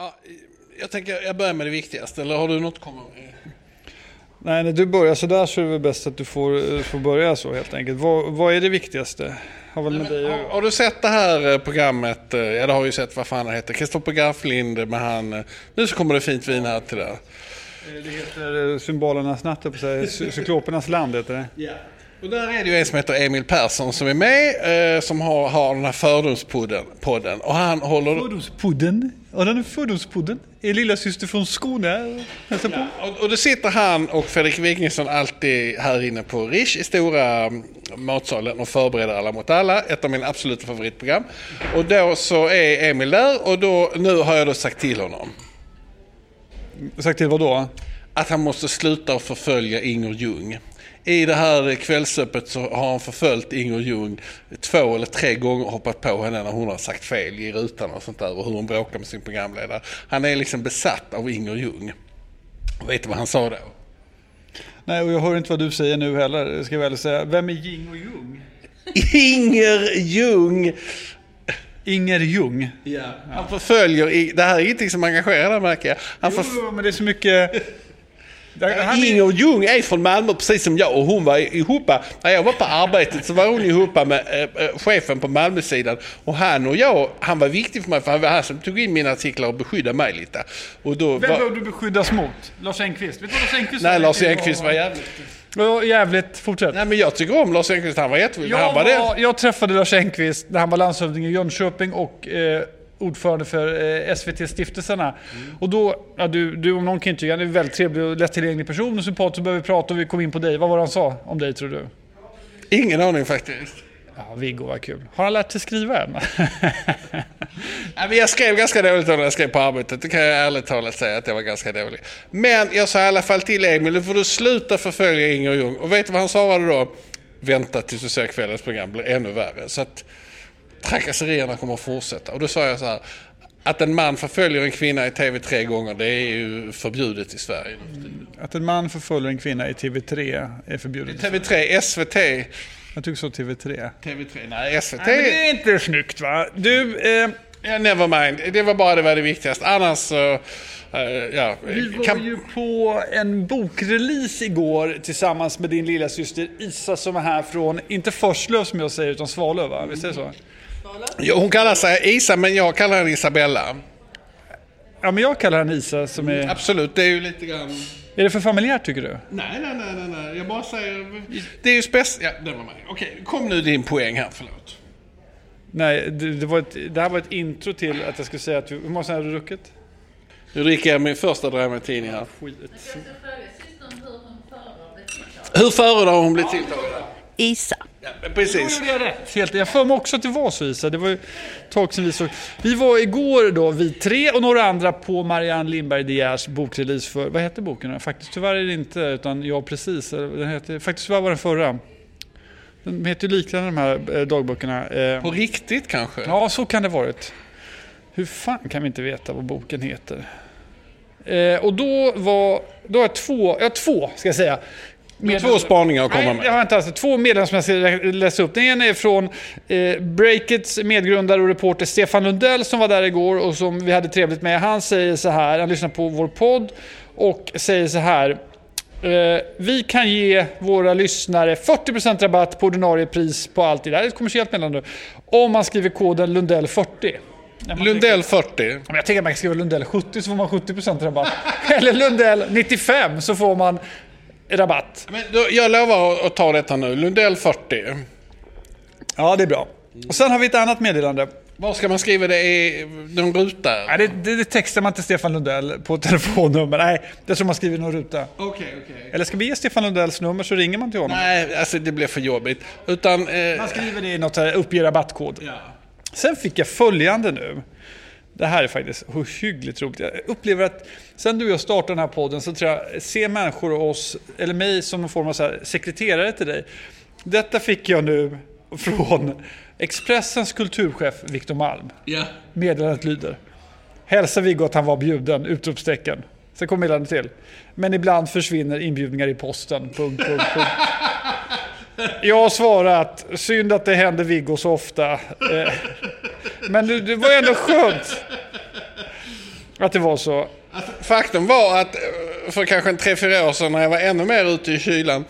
Ja, jag tänker jag börjar med det viktigaste, eller har du något komma med? Nej, när du börjar sådär så är det väl bäst att du får, eh, får börja så helt enkelt. Vad, vad är det viktigaste? Har väl med dig att Har, har du sett det här eh, programmet? eh, Ja, det har ju sett vad fan det heter. Kristoffer Garflind med han... Nu så kommer det fint vin här till det. Det heter Symbolernas natt, på Cyklopernas land heter det. Ja. Och där är det ju en som heter Emil Persson som är med, eh, som har, har den här fördomspodden. podden. Och han håller... Fördomspodden. Ja, den är fördomspodden. Är lilla syster från Skåne. Hälsa på. Och, och då sitter han och Fredrik Wikingsson alltid här inne på Rish i stora mm, matsalen och förbereder Alla mot alla, ett av mina absoluta favoritprogram. Och då så är Emil där och då, nu har jag då sagt till honom Sagt till vad då? att han måste sluta att förfölja Inger Ljung. I det här kvällsöppet så har han förföljt Inger Ljung två eller tre gånger och hoppat på henne när hon har sagt fel i rutan och sånt där och hur hon bråkar med sin programledare. Han är liksom besatt av Inger Ljung. Och vet du vad han sa då? Nej, och jag hör inte vad du säger nu heller, ska jag väl säga. Vem är Jing och Jung? Inger Ljung! Inger Jung. Ja. Han förföljer, det här är ingenting som engagerar märker jag. Han förf- Jo, men det är så mycket... Är... Inger Ljung är från Malmö precis som jag och hon var ihop, när jag var på arbetet så var hon ihop med eh, eh, chefen på Malmösidan. Och han och jag, han var viktig för mig för han var han som tog in mina artiklar och beskyddade mig lite. Och då Vem var, du beskyddas mot? Lars Engqvist? Vet du Lars Engqvist nej? Lars Engqvist var jävligt... Jävligt. Fortsätt. Nej men jag tycker om Lars Engqvist, han var jättevild. Jag, var var, jag träffade Lars Engqvist när han var landshövding i Jönköping och eh, ordförande för eh, SVT-stiftelserna. Och då, ja, du, du om någon kan intyga, han är en väldigt trevlig och lättillgänglig person och sympatisk. Så började vi prata och vi kom in på dig. Vad var det han sa om dig tror du? Ingen aning faktiskt. Ja, Viggo var kul. Har han lärt sig skriva än? Jag skrev ganska dåligt när jag skrev på arbetet. Det kan jag ärligt talat säga att jag var ganska dålig. Men jag sa i alla fall till Emil, nu får du sluta förfölja Inger Ljung. Och vet du vad han svarade då? Vänta tills du ser kvällens program, blir ännu värre. Så att trakasserierna kommer att fortsätta. Och då sa jag så här, att en man förföljer en kvinna i tv tre gånger, det är ju förbjudet i Sverige. Att en man förföljer en kvinna i TV3 är förbjudet. TV3, SVT, Jag tycker så TV3. TV3, nej SVT. Nej, men det är inte snyggt va? Du, eh, Ja, never mind, det var bara det var det viktigaste. Annars så, eh, ja. vi var kan- ju på en bokrelease igår tillsammans med din lilla syster Isa som är här från, inte Forslöv som jag säger, utan Svalöv va? Visst är det så? Ja, hon kallar sig Isa, men jag kallar henne Isabella. Ja, men jag kallar henne Isa som är... Absolut, det är ju lite grann... Är det för familjärt tycker du? Nej, nej, nej, nej, nej. jag bara säger... Det är ju speciellt... Ja, det var mig. Okej, kom nu din poäng här, förlåt. Nej, det, det, var ett, det här var ett intro till att jag skulle säga att vi... Hur många sådana har du druckit? Nu dricker jag min första Dramatini här. Skit. Jag ska fråga systern hur hon föredrar att bli tilltalad. Hur föredrar hon bli tilltalad? Isa. Ja, precis. jag rätt. Helt, jag får mig också att det var så Isa. Det var ju ett tag sedan vi såg. Vi var igår då, vi tre och några andra på Marianne Lindberg De Geers bokrelease för, vad hette boken? Faktiskt tyvärr är det inte, utan Ja precis. Den heter, faktiskt tyvärr var den förra. Den heter ju liknande de här eh, dagböckerna. Eh, På riktigt kanske? Ja, så kan det varit. Hur fan kan vi inte veta vad boken heter? Eh, och då var, då har jag två, jag har två ska jag säga. Med två spaningar att komma Nej, med. jag har inte alls. Två medlemmar som jag ska lä- läsa upp. Den ena är från eh, Breakits medgrundare och reporter Stefan Lundell som var där igår och som vi hade trevligt med. Han säger så här, han lyssnar på vår podd och säger så här. Eh, vi kan ge våra lyssnare 40% rabatt på ordinarie pris på allt det där. Det är ett kommersiellt meddelande. Om man skriver koden Lundell40. När man Lundell 40. men jag tänker att man kan skriva Lundell 70 så får man 70% rabatt. Eller Lundell 95 så får man rabatt. Men då, jag lovar att- ta detta nu. Lundell 40. Ja, det är bra. Och sen har vi ett annat meddelande. Var ska man skriva det? Är någon ruta? Nej, det, det, det textar man till Stefan Lundell på telefonnummer. Nej, det som man skriver i någon ruta. Okej, okej. Eller ska vi ge Stefan Lundells nummer så ringer man till honom? Nej, alltså det blir för jobbigt. Utan... Eh, Man skriver det i något här, uppge rabattkod. ja. Sen fick jag följande nu. Det här är faktiskt ohyggligt roligt. Jag upplever att sen du och jag startade den här podden så tror jag, ser människor oss, eller mig som någon form av så sekreterare till dig. Detta fick jag nu från Expressens kulturchef Viktor Malm. Ja. Meddelandet lyder. Hälsa Viggo att han var bjuden! Utropstecken. Sen kommer meddelandet till. Men ibland försvinner inbjudningar i posten. Punkt, punkt, punkt. Jag har svarat, synd att det händer Viggo så ofta. Eh, Men det var ändå skönt. Att det var så. Alltså, faktum var att eh, för kanske en tre, fyra år sedan när jag var ännu mer ute i kylan.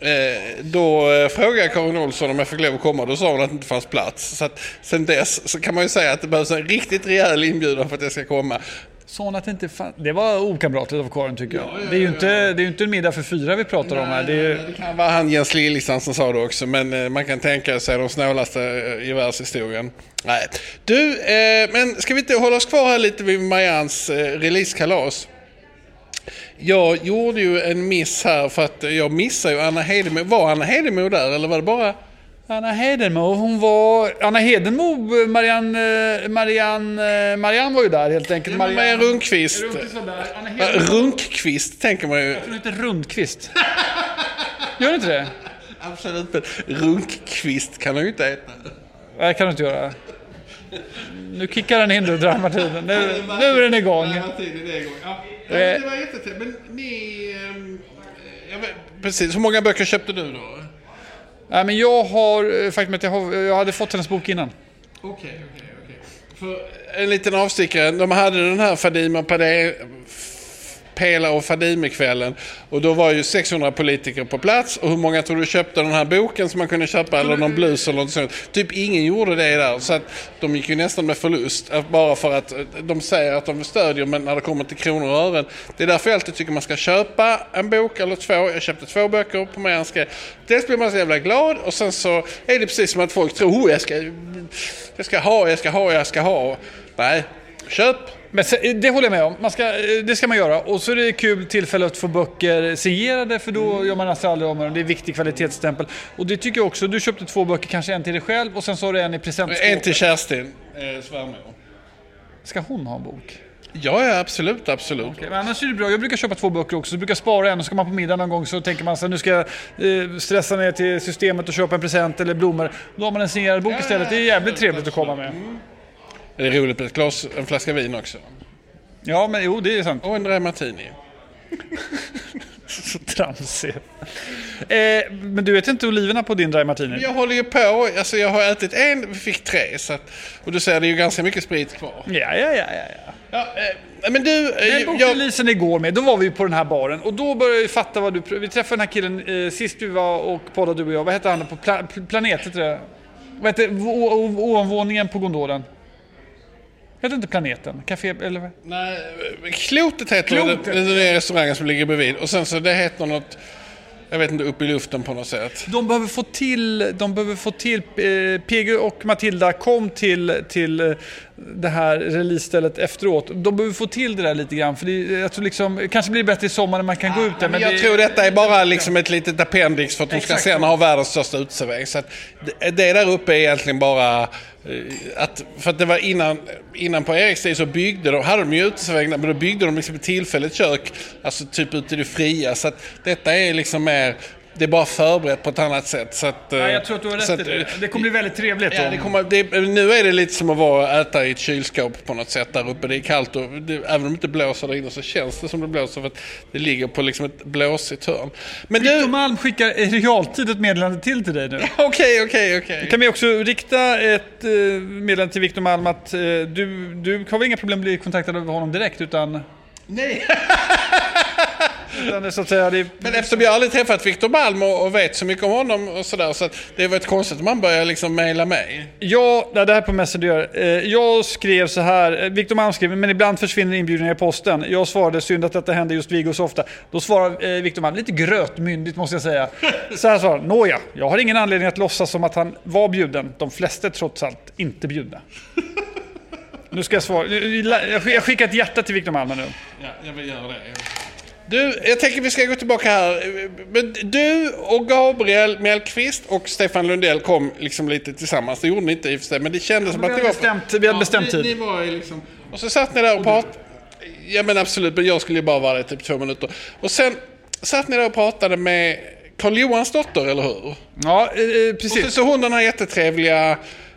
Eh, då eh, frågade jag Karin Olsson om jag fick lov att komma. Då sa hon att det inte fanns plats. Så att sen dess så kan man ju säga att det behövs en riktigt rejäl inbjudan för att jag ska komma. Sa hon att det inte fann... Det var okamratligt av Karin tycker jag. det, är ju inte, det är inte en middag för fyra vi pratar om här. Det ju- Det kan vara han Jens Liljestrand som sa det också. Men eh, man kan tänka sig de snålaste eh, i världshistorien. Nej. Du, eh, men ska vi inte hålla oss kvar här lite vid Mariannes eh, releasekalas? Jag gjorde ju en miss här för att jag missade ju Anna Hedemo. Var Anna Hedemo där eller var det bara... Anna Hedenmo, hon var... Anna Hedenmo, Marianne, Marianne, Marianne var ju där helt enkelt. Marianne Rundqvist. Rundqvist Hedenmo, Runkqvist tänker man ju. hon heter Rundqvist. Gör det inte det? Absolut inte. Runkqvist kan hon ju inte heta. Nej, det kan du inte göra. Nu kickar den in du, dramatiden. Nu, nu är den igång. Ja, tiden är igång. Ja. Det var jättetrevligt. Men ni... ehm, jag vet, precis, hur många böcker köpte du då? Nej, men jag har... Eh, faktum är att jag, har, jag hade fått hennes bok innan. Okej, okej, okej. Okay. en liten avstickare. De hade den här Fadima Padé, Pela och Fadime-kvällen. Och då var ju 600 politiker på plats. Och hur många tror du köpte den här boken som man kunde köpa? Eller någon blus eller något sånt. Typ ingen gjorde det där. Så att de gick ju nästan med förlust. Bara för att de säger att de stödjer men när det kommer till kronor och ören. Det är därför jag alltid tycker man ska köpa en bok eller två. Jag köpte två böcker på Marianne skrev. Dels blir man så jävla glad och sen så är det precis som att folk tror oh, jag ska, jag ska ha, jag ska ha, jag ska ha. Nej, köp. Men det håller jag med om. Man ska, det ska man göra. Och så är det kul tillfälle att få böcker signerade för då gör man nästan aldrig om dem. Det är viktig kvalitetsstämpel. Och det tycker jag också. Du köpte två böcker, kanske en till dig själv och sen så har du en i presentskåpet. En till Kerstin, eh, svärmor. Ska hon ha en bok? Ja, ja, absolut, absolut. Okej, Men annars är det bra. Jag brukar köpa två böcker också. Så brukar jag spara en och ska man på middag någon gång så tänker man så här, nu ska jag eh, stressa ner till systemet och köpa en present eller blommor. Då har man en signerad bok istället. Det är jävligt trevligt att komma med. Det är roligt med ett glas, en flaska vin också. Ja, men jo, det är sant. Och en Dry Martini. Så tramsig. Eh, men du vet inte oliverna på din dry martini? Jag håller ju på, alltså jag har ätit en, fick tre. Så att, och du ser, det är ju ganska mycket sprit kvar. Ja, ja, ja, ja. ja. Ja, eh, men du, eh, Den jag, bokreleasen igår med, då var vi på den här baren och då började vi fatta vad du... Vi träffade den här killen eh, sist vi var och poddade du och jag. Vad hette han på pla, pl- Planet? Heter det? Vad hette ovanvåningen på gondolen? Hette inte Planeten? Café eller vad? nej, klotet heter Klotet. det är restaurangen som ligger bredvid. Och sen så det heter något, jag vet inte, upp i luften på något sätt. De behöver få till, de behöver få till, eh, PG och Matilda kom till, till eh, det här releasestället efteråt. De behöver få till det där lite grann, för det, jag tror liksom, kanske blir det bättre i sommar när man kan gå ut där. Men jag det, tror detta är bara liksom ett litet appendix för att de ska sen ha världens största uteservering. Så det, det där uppe är egentligen bara eh, att, för att det var innan, innan på Eriks tid så byggde de, hade de ju uteservering där, men då byggde de liksom ett tillfälligt kök, alltså typ ute i det fria. Så att detta är liksom mer, det är bara förberett på ett annat sätt. Så att, eh, Ja, jag tror att du har rätt att, i det. Det kommer bli väldigt trevligt. Ja, det kommer, det, nu är det lite som att vara äta i ett kylskåp på något sätt där uppe. Det är kallt och det, även om det inte blåser där inne så känns det som det blåser för att det ligger på liksom ett blåsigt hörn. Men Victor du... Malm skickar i realtid ett meddelande till till dig nu. Okej, okej, okej. Kan vi också rikta ett eh, meddelande till Victor Malm att eh, du, du har väl inga problem att bli kontaktad av honom direkt utan... Nej. utan så att säga, det, Men eftersom jag aldrig träffat Victor Malm och, och vet så mycket om honom och sådär så att det var ett konstigt om man börjar liksom mejla mig. Ja, det här på Messenger. Eh, Jag skrev så här, eh, Victor Malm skrev, men ibland försvinner inbjudningar i posten. Jag svarade, synd att detta händer just Viggo så ofta. Då svarar eh, Victor Malm, lite grötmyndigt måste jag säga. Så här svarar nåja, jag har ingen anledning att låtsas som att han var bjuden. De flesta är trots allt inte bjudna. Nu ska jag svara, jag skick- jag skickar ett hjärta till Victor Malm nu. Ja, jag vill göra det. Du, jag tänker vi ska gå tillbaka här. Men du och Gabriel Mellqvist och Stefan Lundell kom liksom lite tillsammans. Det gjorde ni inte i och för sig, men det kändes som vi att det var... bestämt- vi hade bestämt ni, tid. Ni var ju liksom... Och så satt ni där och pratade. Ja men absolut, men jag skulle ju bara vara där i typ två minuter. Och sen satt ni där och pratade med Karl Johans dotter, eller hur? Ja, eh, Och så, precis. så hon den här jättetrevliga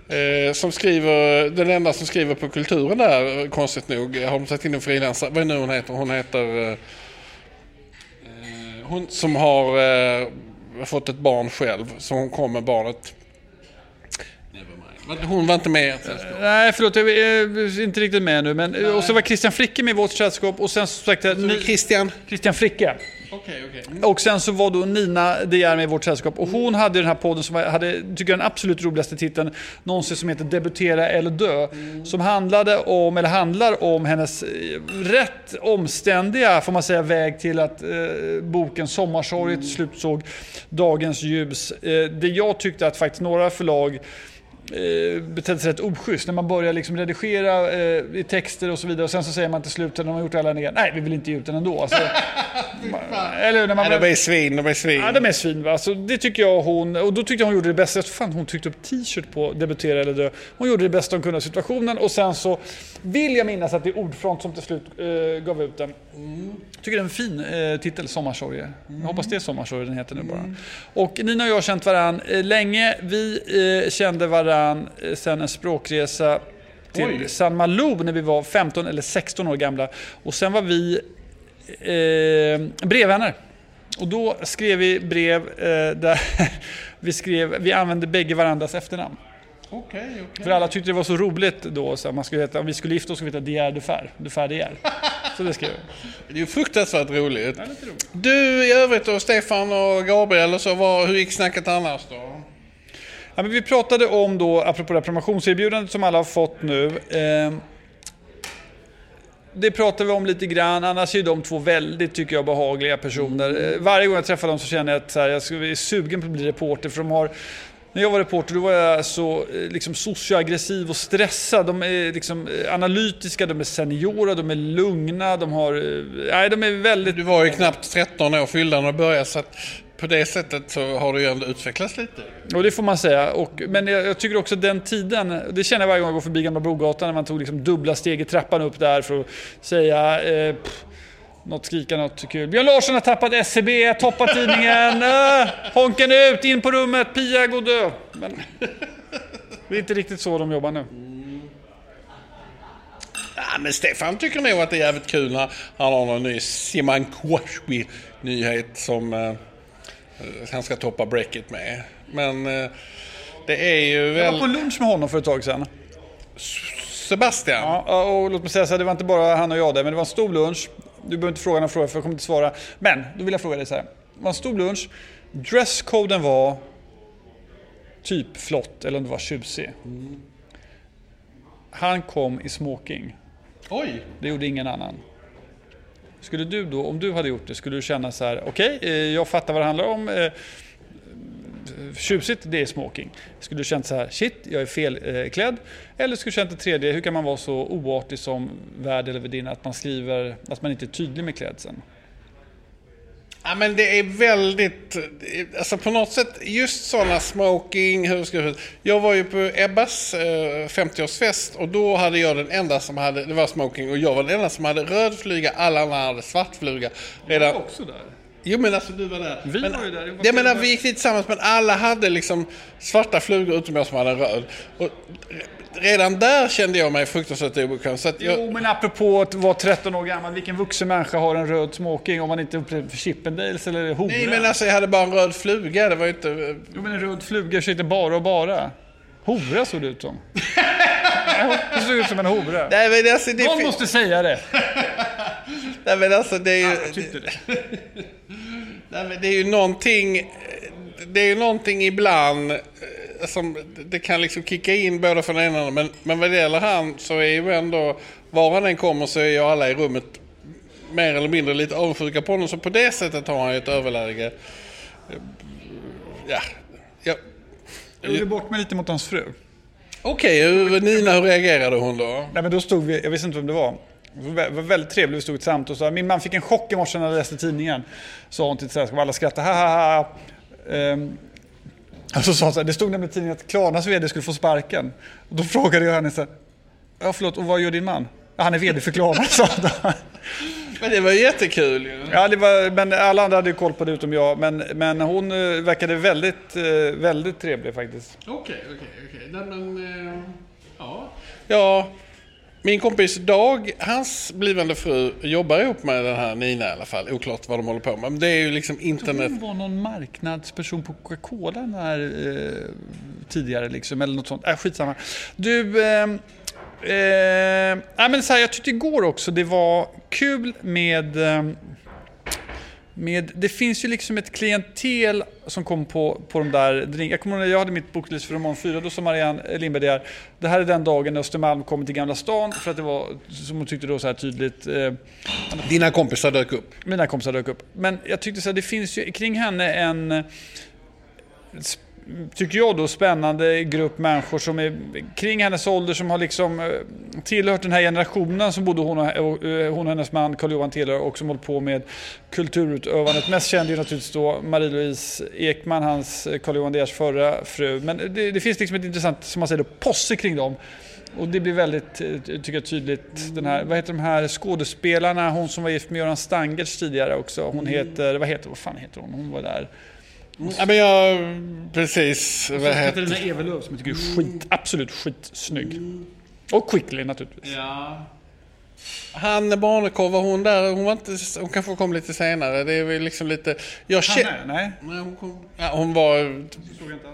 eh, som skriver, den enda som skriver på kulturen där, eh, konstigt nog. Har de satt in en frilansare? Vad är nu hon heter? Hon heter... Hon som har eh, fått ett barn själv, så hon kom med barnet. Hon var inte med i ert sällskap. Nej, förlåt, jag är inte riktigt med nu. Men, och så var Christian Fricke med i vårt sällskap och sen så sagt ni, Christian? Christian Fricke. Okej, okej. Och sen så var då Nina De Geer med i vårt sällskap och hon hade den här podden som hade, tycker jag, den absolut roligaste titeln någonsin som heter Debutera eller dö. Som handlade om, eller handlar om hennes eh, rätt omständiga, får man säga, väg till att eh, boken Sommarsorget till slut såg dagens ljus. Eh, det jag tyckte att faktiskt några förlag eh, betedde sig rätt oschysst. När man börjar liksom redigera eh, i texter och så vidare och sen så säger man till slut när de har gjort alla ner, nej vi vill inte ge ut den ändå. Alltså, eller när man Nej, de är svin, de är svin. Ja, de är svin va. Så det tycker jag hon, och då tyckte jag hon gjorde det bästa. Fan, hon tryckte upp t-shirt på debutera eller dö. Hon gjorde det bästa hon kunde av situationen och sen så vill jag minnas att det är Ordfront som till slut eh, gav ut den. Tycker det är en fin eh, titel, Sommarsorger. Jag hoppas det är Sommarsorger den heter nu bara. Och Nina och jag har känt varann eh, länge. Vi eh, kände varann eh, sen en språkresa till Oj. San Malou när vi var 15 eller 16 år gamla. Och sen var vi eh, brevvänner. Och då skrev vi brev eh, där vi, skrev, vi använde bägge varandras efternamn. Okej, okej. För alla tyckte det var så roligt då. Så man skulle heta, om vi skulle gifta oss skulle vi heta De Geer Dufer. Dufer De Geer. Så det skrev vi. Det är ju fruktansvärt roligt. Du i övrigt då, Stefan och Gabriel och så, vad, hur gick snacket annars då? Ja, men vi pratade om då, apropå det här promotionserbjudandet som alla har fått nu. Eh, det pratar vi om lite grann, annars är de två väldigt, tycker jag, behagliga personer. Eh, Varje gång jag träffar dem så känner jag att så här, jag är sugen på att bli reporter för de har när jag var reporter då var jag så eh, liksom, socioaggressiv och stressad. De är liksom, eh, analytiska, de är seniora, de är lugna, de har... Nej, de är väldigt... Du var ju knappt 13 år fyllda när du började så att på det sättet så har du ju ändå utvecklats lite. Och det får man säga. Och, men jag, jag tycker också den tiden, det känner jag varje gång jag går förbi Gamla Brogatan när man tog liksom dubbla steg i trappan upp där för att säga eh, pff, något, skrika något kul. Björn Larsson har tappat SCB, toppat tidningen, äh, Honken ut, in på rummet, Pia gå och dö. Men det är inte riktigt så de jobbar nu. Ja, men Stefan tycker nog att det är jävligt kul när han har någon ny Simon Kwaswi-nyhet som eh, han ska toppa breaket med. Men eh, det är ju Jag var på väl lunch med honom för ett tag sedan. Sebastian. Ja, och låt mig säga så här, det var inte bara han och jag där, men det var en stor lunch. Du behöver inte fråga några frågor för jag kommer inte svara. Men, då vill jag fråga dig så här. Det var en stor lunch. Dresscoden var typ flott, eller om det var tjusig. Han kom i smoking. Oj! Det gjorde ingen annan. Skulle du då, om du hade gjort det, skulle du känna så här, okej, okay, jag fattar vad det handlar om. Eh, tjusigt, det är smoking. Skulle du känt så här, shit, jag är felklädd? Eh, eller skulle du känt det tredje, hur kan man vara så oartig som värd eller värdinna att man skriver, att man inte är tydlig med klädseln? Ja men det är väldigt, alltså på något sätt just sådana smoking, hur ska jag? Jag var ju på Ebbas eh, 50-årsfest och då hade jag den enda som hade, det var smoking och jag var den enda som hade röd fluga, alla andra hade svart fluga. Redan, också där. Jo men alltså du var där. Vi men, var ju där. Jag menar vi gick dit tillsammans men alla hade liksom svarta flugor utom jag som hade röd. Och redan där kände jag mig fruktansvärt obekväm. Så jag, Jo, men apropå att vara 13 år gammal, vilken vuxen människa har en röd smoking om man inte upplever för Chippendales eller hora? nej men alltså jag hade bara en röd fluga, det var inte... Jo, men en röd fluga så inte bara och bara. Hora såg det ut som. Ja, det såg ut som en hora. Nej men alltså det, Någon måste säga det. nej, men alltså, det är ju... Jag tyckte det. Nej, men det är ju någonting, det är ju någonting ibland som det kan liksom kicka in både från den ena men, men vad det gäller han så är ju ändå, var han än kommer så är ju alla i rummet mer eller mindre lite avundsjuka på honom så på det sättet har han ju ett överläge. Ja, ja. Jag gjorde bort mig lite mot hans fru. Okej, hur- Nina hur reagerade hon då? Nej, men då stod vi, jag visste inte vem det var. Det var väldigt trevligt, vi stod tillsammans och sa min man fick en chock i morse när han läste tidningen. Sa hon till ett sällskap, alla skrattade, ha ha ha. Ehm, och så så här, det stod nämligen i tidningen att Klarnas VD skulle få sparken. Och då frågade jag henne så här, ja förlåt, och vad gör din man? Ja, han är VD för Klarna, sa. Men det var jättekul ju. Ja, det var, men alla andra hade ju koll på det utom jag. Men, men hon eh, verkade väldigt, eh, väldigt trevlig faktiskt. Okej, okej, okej. Eh, Ja. Ja. Min kompis Dag, hans blivande fru, jobbar ihop med den här Nina i alla fall. Oklart vad de håller på med. Men det är ju liksom internet... Hon var någon marknadsperson på Coca-Cola när, eh, tidigare liksom, eller något sånt. Äh, skitsamma. Du, eh, eh, nej, men så här, jag tyckte igår också det var kul med eh, med, det finns ju liksom ett klientel som kom på, på de där drink. Jag kommer ihåg när jag hade mitt boklist för roman 4, då sa Marianne Lindberg där, det här är den dagen när Östermalm kommer till Gamla stan för att det var, som hon tyckte då så här tydligt, eh, Dina kompisar dök upp. mina kompisar dök upp. Men jag tyckte så här, det finns ju kring henne en tycker jag då, spännande grupp människor som är kring hennes ålder som har liksom eh, tillhört den här generationen som både hon och, och, eh, hon och hennes man Carl-Johan tillhör och som hållit på med kulturutövandet. Mest känd är ju naturligtvis då Marie-Louise Ekman, hans eh, Carl-Johan Deers förra fru. Men det, det finns liksom ett intressant, som man säger då, posse kring dem. Och det blir väldigt, eh, tycker jag, tydligt. Den här, vad heter de här skådespelarna? Hon som var gift med Göran Stangertz tidigare också. Hon heter, vad heter, vad fan heter hon? Hon var där. Ja, men jag... Precis. Vad heter Katarina Evelöv som jag tycker är skit, absolut skitsnygg. Och Quickly naturligtvis. Han barnekorv, var hon där? Hon, var inte, hon kanske kom lite senare. Det är väl liksom lite... Jag Han är, nej. Nej, hon, kom, ja, hon var...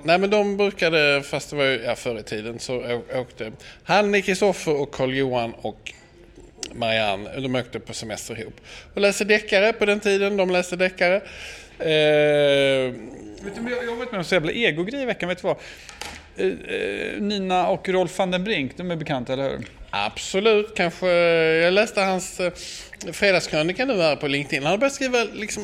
Nej men de brukade, fast det var ju ja, förr i tiden, så åkte han, Kristoffer och Karl-Johan och Marianne, de åkte på semester ihop. Och läste deckare på den tiden, de läste deckare. Eh, Vet du, men jag har varit med om så jävla egogrej i veckan, vet du vad? Eh, eh, Nina och Rolf van den Brink, de är bekanta, eller hur? absolut, kanske... Jag läste hans eh, fredagskrönika nu här på LinkedIn. Han har börjat skriva liksom...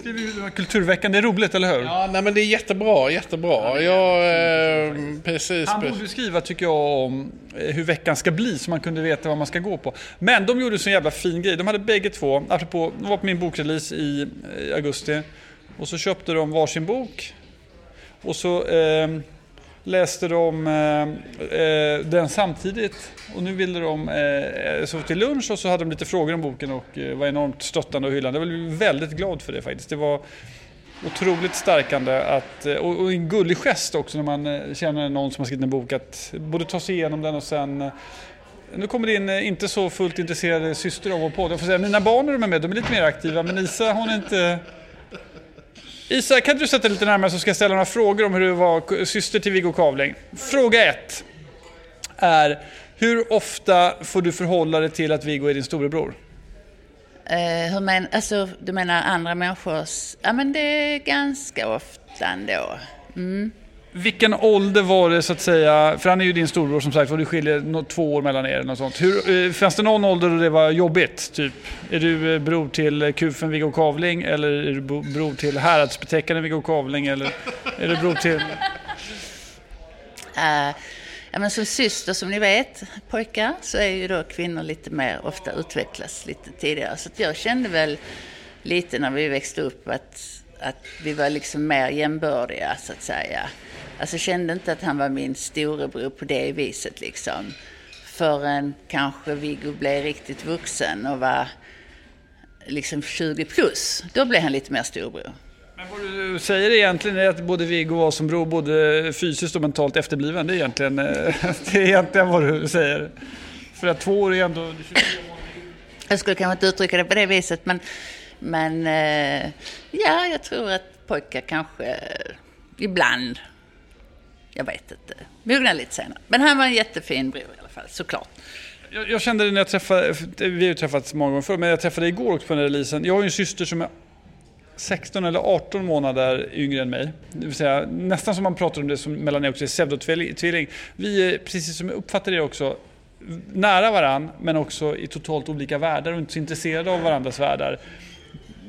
Kulturveckan, det är roligt, eller hur? Ja, nej men det är jättebra, jättebra. Jag, eh, precis. Han borde skriva, tycker jag, om hur veckan ska bli så man kunde veta vad man ska gå på. Men de gjorde så jävla fin grej. De hade bägge två, apropå, de var på min bokrelease i augusti. Och så köpte de varsin bok. Och så eh, läste de ehm, eh, den samtidigt. Och nu ville de eh, eh, så till lunch och så hade de lite frågor om boken och eh, var enormt stöttande och hyllande. Jag blev väldigt glad för det faktiskt. Det var otroligt stärkande att, eh, och, och en gullig gest också när man eh, känner någon som har skrivit en bok att både ta sig igenom den och sen nu kommer det in inte så fullt intresserade syster av vår podd. Jag får säga, mina barn är med, de är lite mer aktiva, men Isa hon är inte... Isa, kan inte du sätta dig lite närmare så ska jag ställa några frågor om hur du var syster till Viggo Kavling. Fråga ett är, hur ofta får du förhålla dig till att Viggo är din storebror? Uh, hur men, alltså, du menar andra människors... Ja, men det är ganska ofta ändå. Mm. Vilken ålder var det så att säga, för han är ju din storbror som sagt och det skiljer två år mellan er eller något sånt. Hur, eh, fanns det någon ålder då det var jobbigt? Typ, är du eh, bror till eh, kufen Viggo Kavling eller är du bror till häradsbetäckaren Viggo Kavling eller är du bror till... Uh, ja, men som syster, som ni vet, pojkar, så är ju då kvinnor lite mer, ofta utvecklas lite tidigare. Så att jag kände väl lite när vi växte upp att, att vi var liksom mer jämbördiga, så att säga. Alltså kände inte att han var min storebror på det viset liksom. Förrän kanske Viggo blev riktigt vuxen och var liksom 20 plus. Då blev han lite mer storebror. Men vad du säger egentligen är att både Viggo var som bror både fysiskt och mentalt efterbliven. Det är egentligen, eh, det är egentligen vad du säger. För att två år är ändå... Jag skulle kanske inte uttrycka det på det viset, men, men eh, ja, jag tror att pojkar kanske ibland, jag vet inte, mognar lite senare. Men han var en jättefin bror i alla fall, såklart. Jag, jag kände det när jag träffade, vi har ju träffats många gånger förr, men jag träffade dig igår också på den här releasen. Jag har ju en syster som är 16 eller 18 månader yngre än mig. Det vill säga nästan som man pratar om det som mellan er också, är pseudotvilling. Vi är, precis som jag uppfattar det också, nära varann men också i totalt olika världar och inte så intresserade av varandras världar.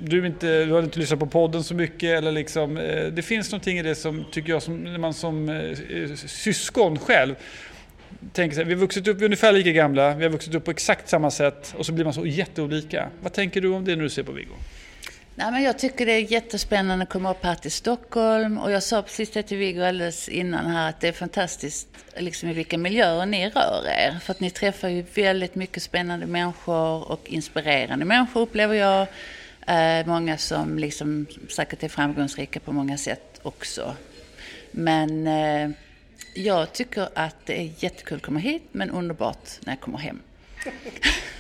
Du, inte, du har inte lyssnat på podden så mycket eller liksom, eh, det finns någonting i det som tycker jag som, när man som eh, eh, syskon själv tänker så här, vi har vuxit upp, vi är ungefär lika gamla, vi har vuxit upp på exakt samma sätt och så blir man så jätteolika. Vad tänker du om det när du ser på Viggo? Nej, men jag tycker det är jättespännande att komma upp här till Stockholm och jag sa precis det till Viggo alldeles innan här att det är fantastiskt liksom, i vilka miljöer ni rör er. För att ni träffar ju väldigt mycket spännande människor och inspirerande människor upplever jag. Eh, många som liksom säkert är framgångsrika på många sätt också. Men eh, jag tycker att det är jättekul att komma hit men underbart när jag kommer hem.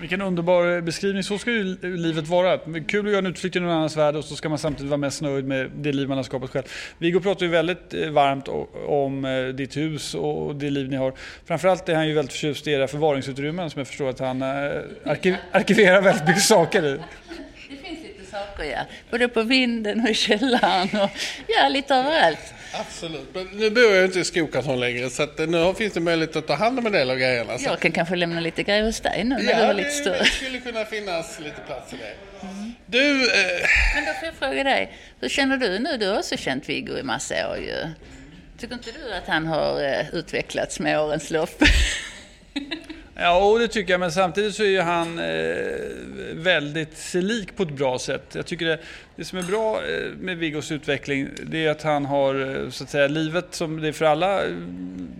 Vilken underbar beskrivning. Så ska ju livet vara. Kul att göra en utflykt i någon annans värld och så ska man samtidigt vara mest nöjd med det liv man har skapat själv. Viggo pratar ju väldigt eh, varmt om eh, ditt hus och det liv ni har. Framförallt är han ju väldigt förtjust i era förvaringsutrymmen som jag förstår att han eh, arkiv arkiverar väldigt mycket saker i. Det finns lite saker ja. Både på vinden och i källaren och ja, lite överallt. Absolut, men nu bor jag inte i Skokarton längre så att nu finns det möjlighet att ta hand om en del av grejerna. Så. Jag kan kanske lämna lite grejer hos dig nu när ja, du har lite större. det skulle kunna finnas lite plats i det. Mm. Du... Eh... Men då får jag fråga dig, hur känner du nu? Du har också känt Viggo i massa år ju. Tycker inte du att han har eh, utvecklats med årens lopp? Ja, det tycker jag. Men samtidigt så är ju han eh, väldigt sig lik på ett bra sätt. Jag tycker det, det som är bra eh, med Viggos utveckling, det är att han har eh, så att säga livet som det är för alla.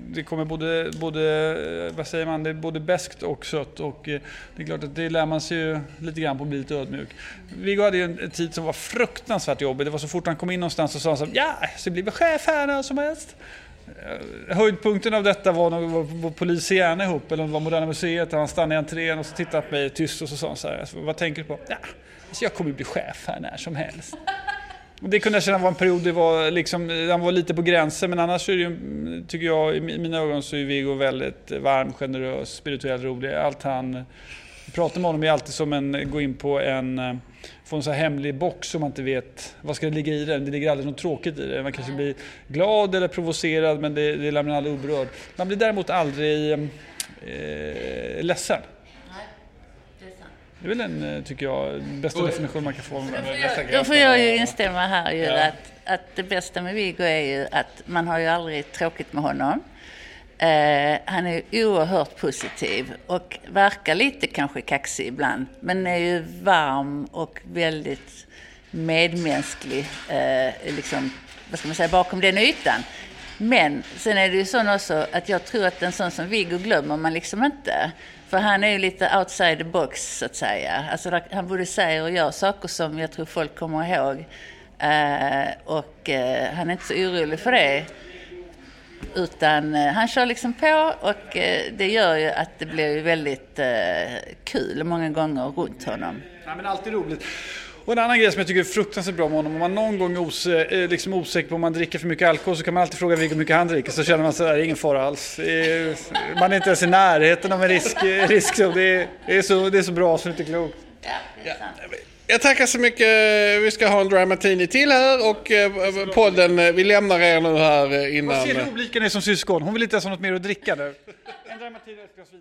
Det kommer både, både eh, vad säger man, det är både beskt och sött och det är klart att det lär man sig ju lite grann på att bli lite ödmjuk. Viggo hade ju en tid som var fruktansvärt jobbig. Det var så fort han kom in någonstans så sa han så ja, så blir vi chef här när som helst. Eh, höjdpunkten av detta var när vi var på Polisiana ihop, eller om det var Moderna Museet, där han stannade i entrén och så tittade på mig tyst och så sa han så här, alltså, vad tänker du på? Ja, alltså jag kommer bli chef här när som helst. Det kunde jag känna var en period det var liksom, han var lite på gränsen, men annars är det ju, tycker jag, i mina ögon så är Viggo väldigt varm, generös, spirituell, rolig. Allt han pratar med honom är alltid som en, gå in på en eh, få en så här hemlig box som man inte vet vad ska det ligga i den. Det ligger aldrig något tråkigt i det. Man kanske blir glad eller provocerad men det, det lämnar aldrig oberörd. Man blir däremot aldrig eh, ledsen. Det är väl den, eh, tycker jag, bästa definition man kan få. Då får jag ju instämma här ju ja. att, att det bästa med Viggo är ju att man har ju aldrig tråkigt med honom. Eh, han är oerhört positiv och verkar lite kanske kaxig ibland. Men är ju varm och väldigt medmänsklig, eh, liksom, vad ska man säga, bakom den ytan. Men sen är det ju så också att jag tror att en sån som Viggo glömmer man liksom inte. För han är ju lite outside the box så att säga. Alltså, han både säger och gör saker som jag tror folk kommer ihåg. Eh, och eh, han är inte så orolig för det. Utan eh, han kör liksom på och eh, det gör ju att det blir väldigt eh, kul många gånger runt honom. Ja, men alltid roligt. Och en annan grej som jag tycker är fruktansvärt bra med honom, om man någon gång är os liksom osäker på om man dricker för mycket alkohol så kan man alltid fråga hur mycket han dricker så känner man sig, det är ingen fara alls. man är inte ens i närheten av en risk, risk det, är, det, är så, det är så bra så det är inte klokt. Ja, det är sant. Jag tackar så mycket. Vi ska ha en Dry Martini till här och eh, podden, eh, vi lämnar er nu här eh, innan... Vad ser du olika ni som syskon? Hon vill inte ens ha något mer att dricka nu. En och ett glas vin